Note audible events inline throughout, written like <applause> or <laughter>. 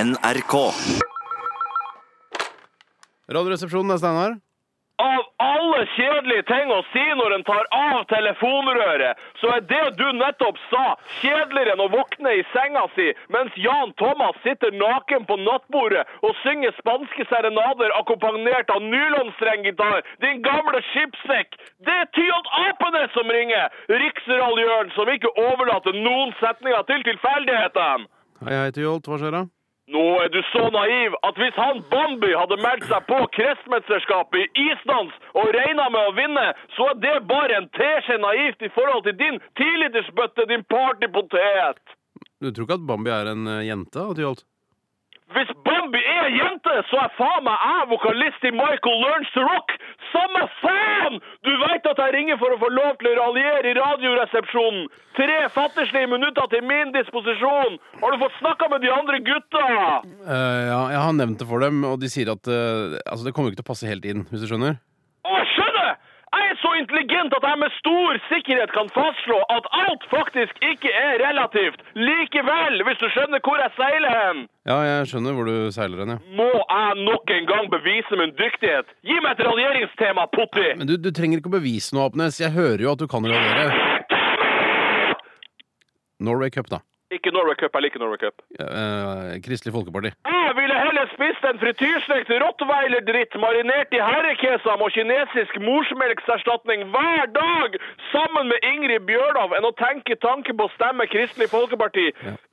NRK. Radioresepsjonen er Steinar. Av alle kjedelige ting å si når en tar av telefonrøret, så er det du nettopp sa, kjedeligere enn å våkne i senga si mens Jan Thomas sitter naken på nattbordet og synger spanske serenader akkompagnert av nylonstrenggitar, din gamle skipssekk. Det er Tyholt Apene som ringer, riksraljøren som ikke overlater noen setninger til tilfeldighetene. Hei, hei, Tyholt. Hva skjer da? Nå er du så naiv at hvis han Bambi hadde meldt seg på kretsmesterskapet i isdans og regna med å vinne, så er det bare en teskje naivt i forhold til din tilitersbøtte, din partypotet. Du tror ikke at Bambi er en eh, jente, da, Tyholt? Hvis Bambi er jente, så er faen meg jeg vokalist i Michael Learns to Rock. Samme faen! Du veit at jeg ringer for å få lov til å raljere i radioresepsjonen. Tre fattigslige minutter til min disposisjon. Har du fått snakka med de andre gutta? Uh, ja, jeg har nevnt det for dem, og de sier at uh, altså, det kommer ikke til å passe helt inn, hvis du skjønner? Å, jeg skjønner! Jeg er så intelligent at jeg med stor sikkerhet kan fastslå at alt faktisk ikke er relativt. Likevel, hvis du skjønner hvor jeg seiler hen. Ja, jeg skjønner hvor du seiler hen, ja. Må jeg nok en gang bevise min dyktighet? Gi meg et raljeringstema, Potti! Men du, du trenger ikke å bevise noe, Apnes. Jeg hører jo at du kan raljere. Norway Cup, da. Ikke Norway Cup, jeg liker Norway Cup. Eh, Kristelig Folkeparti. Jeg ville heller spist en frityrstekt rottweiler-dritt marinert i herrekesam og kinesisk morsmelkserstatning hver dag sammen med Ingrid Bjørnov enn å tenke tanken på å stemme Kristelig Folkeparti.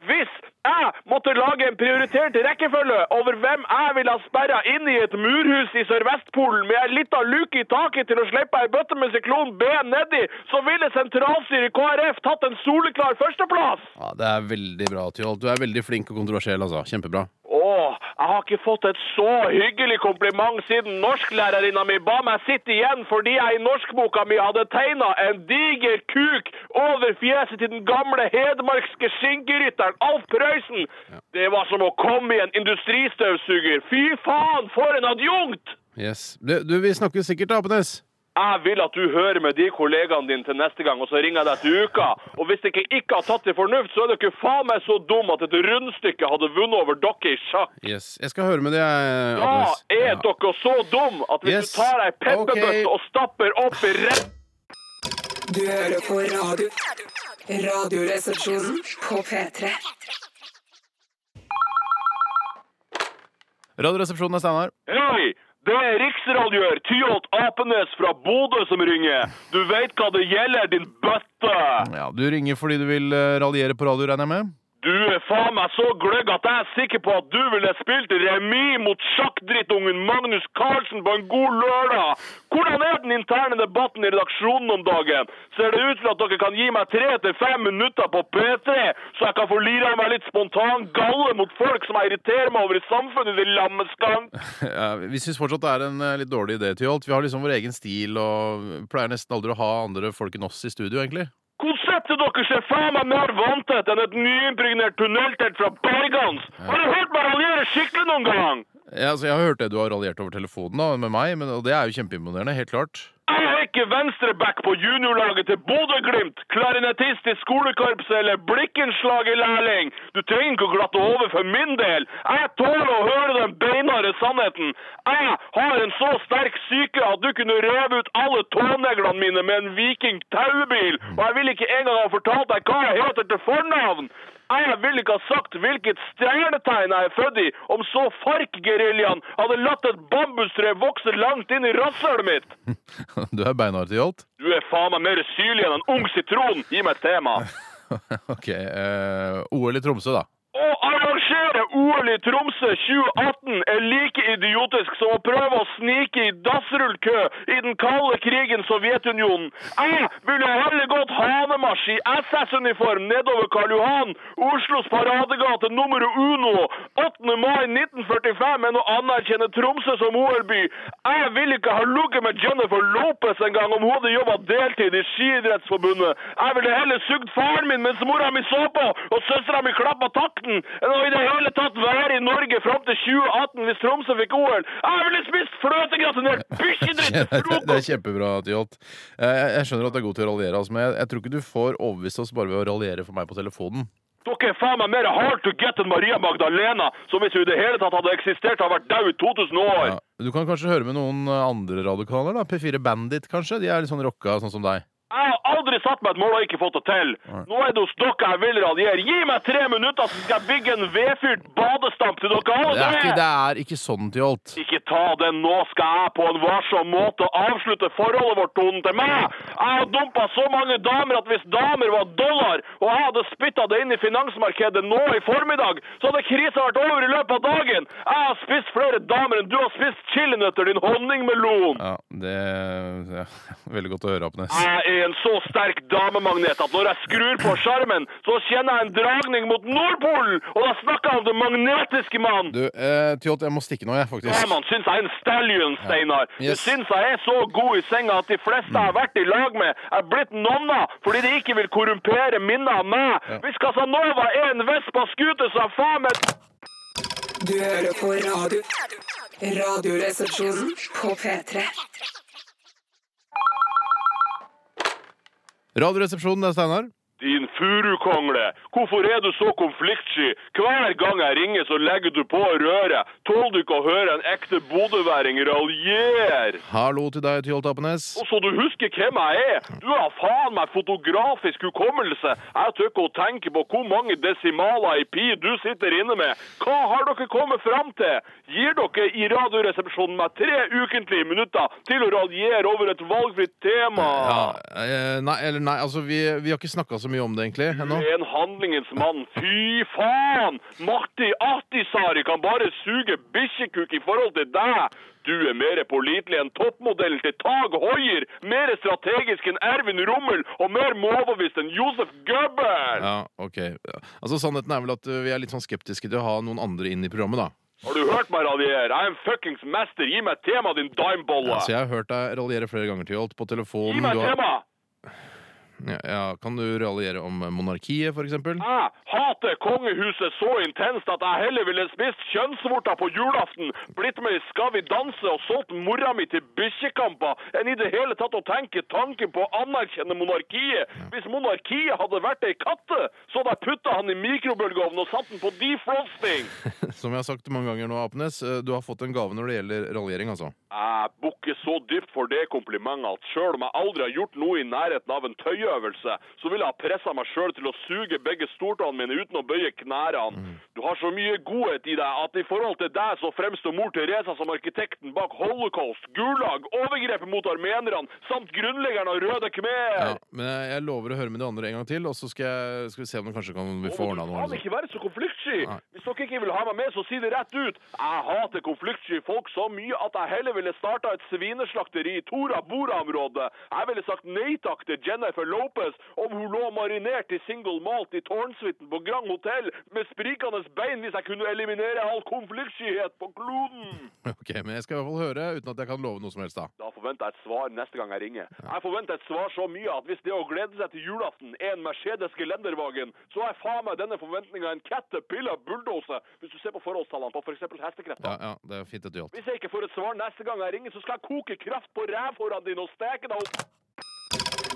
Hvis jeg måtte lage en prioritert rekkefølge over hvem jeg ville ha sperra inn i et murhus i Sørvestpolen med ei lita luke i taket til å slippe ei bøtte med syklon B nedi, så ville sentralstyret i KrF tatt en soleklar førsteplass. Ja, det er veldig bra, Tyholt. Du er veldig flink og kontroversiell, altså. Kjempebra. Åh, jeg har ikke fått et så hyggelig kompliment siden norsklærerinna mi ba meg sitte igjen fordi jeg i norskboka mi hadde tegna en diger kuk over fjeset til den gamle hedmarkske skinkerytteren Alf Prøysen. Det var som å komme i en industristøvsuger. Fy faen, for en adjunkt! Yes. Du, du vi snakkes sikkert, da, Apnes. Jeg vil at du hører med de kollegaene dine til neste gang, og så ringer jeg deg til uka. Og hvis dere ikke har tatt til fornuft, så er dere faen meg så dum at et rundstykke hadde vunnet over dere i sjakk. Yes. Jeg skal høre med det, jeg, Da er Ja. dere så dum at hvis Yes. du tar ei pepperbøtte okay. og stapper opp i rett Du hører på radio. Radioresepsjonen på P3. Radioresepsjonen er Steinar. Hei! Det er riksradioer Tyholt Apenes fra Bodø som ringer. Du veit hva det gjelder, din bøtte. Ja, Du ringer fordi du vil eh, raljere på radio, regner jeg med? Du er faen meg så gløgg at jeg er sikker på at du ville spilt remis mot sjakkdrittungen Magnus Carlsen på en god lørdag. Hvordan er den interne debatten i redaksjonen om dagen? Ser det ut til at dere kan gi meg tre til fem minutter på P3, så jeg kan få lira meg litt spontan galle mot folk som jeg irriterer meg over i samfunnet, din lammeskank? <laughs> Ja, vi syns fortsatt det er en eh, litt dårlig idé, Tyholt. Vi har liksom vår egen stil og pleier nesten aldri å ha andre folk enn oss i studio, egentlig. Konseptet dere seg faen meg mer vanntett enn et nyimpregnert tunneltelt fra Bergans. Har du hørt meg raljere skikkelig noen gang? Ja, altså, jeg har hørt det du har raljert over telefonen da, med meg, men, og det er jo kjempeimponerende. Helt klart. Ikke venstreback på juniorlaget til Bodø-Glimt, klarinettist i skolekorpset eller blikkenslagerlærling. Du trenger ikke å glatte over for min del. Jeg tåler å høre den beinharde sannheten. Jeg har en så sterk syke at du kunne reve ut alle tåneglene mine med en Viking taubil, og jeg vil ikke engang ha fortalt deg hva jeg heter til fornavn. Jeg ville ikke ha sagt hvilket stjernetegn jeg er født i, om så FARC-geriljaen hadde latt et bambustre vokse langt inn i rasshølet mitt. <laughs> Du er beinhard, alt. Du er faen meg mer syrlig enn en ung sitron. Gi meg et tema. <laughs> Ok. Uh, OL i Tromsø, da. Å arrangere OL i Tromsø 2018 er like idiotisk som å prøve å snike i dassrullkø i den kalde krigen Sovjetunionen. Jeg ville heller gått hanemarsj i SS-uniform nedover Karl Johan, Oslos paradegate nummer uno, 8. mai 1945 enn å anerkjenne Tromsø som OL-by. Jeg ville ikke ha ligget med Jennifer Lopez engang om hun hadde jobba deltid i Skiidrettsforbundet. Jeg ville heller sugd faren min mens mora mi så på, og søstera mi klappa takten, enn å i det hele tatt være i Norge fram til 2018 hvis Tromsø fikk OL. Jeg ville spist fløtegratinert <laughs> bikkjedritt Det til er, det er kjempebra, Tyholt. Eh, Jeg, skjønner at du er god til å raljere, altså, men jeg, tror ikke du får overbevist oss bare ved å raljere for meg på telefonen. Dere er faen meg mer hard to get enn Maria Magdalena, som hvis hun i det hele tatt hadde eksistert, hadde vært død i 2000 år. Ja. Du kan kanskje høre med noen andre radiokanaler? da P4 Bandit, kanskje? De er litt sånn rocka, sånn som deg. Jeg har aldri satt meg et mål og ikke fått det til. Nå er det hos dere jeg vil raljere. Gi meg tre minutter, så skal jeg bygge en vedfyrt badestamp til dere alle Det er ikke, det er ikke sånn, Tjolt. Ikke ta den, nå skal jeg på en varsom måte avslutte forholdet vårt, Tonen, til meg. Jeg har dumpa så mange damer at hvis damer var dollar, og jeg hadde spytta det inn i finansmarkedet nå i formiddag, så hadde krisa vært over i løpet av dagen. Jeg har spist flere damer enn du har spist chilinøtter, din honningmelon. Ja, det er <laughs> Veldig godt å høre, Apnes. Jeg er en så sterk damemagnet at når jeg skrur på skjermen, så kjenner jeg en dragning mot Nordpolen! Og da snakker jeg om den magnetiske mannen! Du, eh, Tyholt, jeg må stikke nå, jeg, Ja, faktisk. man syns jeg er en stallion, Steinar. Ja. Yes. syns jeg er så god i senga at de fleste jeg har vært i lag med, er blitt nonna fordi de ikke vil korrumpere minnet av meg. Hvis Casanova er en Vespa-scooter, så er faen meg Du hører på radio. Radioresepsjonen på P3. Radioresepsjonen, det er Steinar. Din furukongle, hvorfor er du så konfliktsky? Hver gang jeg ringer, så legger du på røret. Tåler du ikke å høre en ekte bodøværing raljere? Hallo til deg, Tyholt Apnes. Og så du husker hvem jeg er? Du har faen meg fotografisk hukommelse. Jeg tør ikke å tenke på hvor mange desimaler i pi du sitter inne med. Hva har dere kommet fram til? Gir dere i Radioresepsjonen meg tre ukentlige minutter til å raljere over et valgfritt tema? Ja, eh, nei, eller nei, altså vi, vi har ikke snakka så mye om det egentlig ennå. En handlingens mann. Fy faen! Marti Ahtisaari kan bare suge bikkjekuk i forhold til deg. Du er mer pålitelig enn toppmodellen til Tag Hoier, mer strategisk enn Ervin Rommel og mer målbevisst enn Josef Goebbels. Ja, ok. Altså Sannheten er vel at uh, vi er litt sånn skeptiske til å ha noen andre inn i programmet, da. Har du hørt meg raljere? Jeg er en fuckings mester. Gi meg tema, din dimebolle. Altså, jeg har hørt deg raljere flere ganger, Tyholt, på Gi meg Du har, tema! Ja, ja, kan du raljere om monarkiet, eksempel? Jeg hater kongehuset så intenst at jeg heller ville spist kjønnsvorter på julaften, blitt med i Skal vi danse og solgt mora mi til bikkjekamper, enn i det hele tatt å tenke tanken på å anerkjenne monarkiet. Hvis monarkiet hadde vært ei katte, så hadde jeg putta han i mikrobølgeovnen og satt den på defrosting. <laughs> Som jeg har sagt mange ganger nå, Apnes, eh, du har fått en gave når det gjelder raljering, altså. Jeg bukker så dypt for det komplimentet at sjøl om jeg aldri har gjort noe i nærheten av en tøyeøvelse, så vil jeg ha pressa meg sjøl til å suge begge stortåene mine uten å bøye knærne. Du har så mye godhet i deg at i forhold til deg så fremstår mor Teresa som arkitekten bak holocaust, gulag, overgrepet mot armenerne samt grunnleggeren av Røde Khmer. Ja, men jeg, lover å høre med de andre en gang til, og så skal, jeg, skal vi se om vi kanskje kan vi får ordna noe. Du kan ikke være så konfliktsky! Hvis dere ikke vil ha meg med, så si det rett ut. Jeg hater konfliktsky folk så mye at jeg heller ville starta et svineslakteri i Tora Bora-området. Jeg ville sagt nei takk til Jennifer Lopez om hun lå marinert i single malt i tårnsuiten på Grand Hotel med sprikende bein hvis jeg kunne eliminere all konfliktskyhet på kloden. Ok, Men jeg skal i hvert fall høre, uten at jeg kan love noe som helst, da. Da forventer jeg et svar neste gang jeg ringer. Jeg forventer et svar så mye at hvis det å glede seg til julaften er en Mercedes Gelendervagen, så er faen meg denne forventninga en caterpillar bulldoser, hvis du ser på forholdstallene på f.eks. hestekrefter. Ja, ja, det er fint at det, Tyholt. Hvis jeg ikke får et svar neste gang jeg ringer, så skal jeg koke kraft på rævhårene dine og steke deg opp.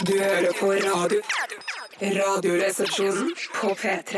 Du hører på radio. Radioresepsjonen på P3.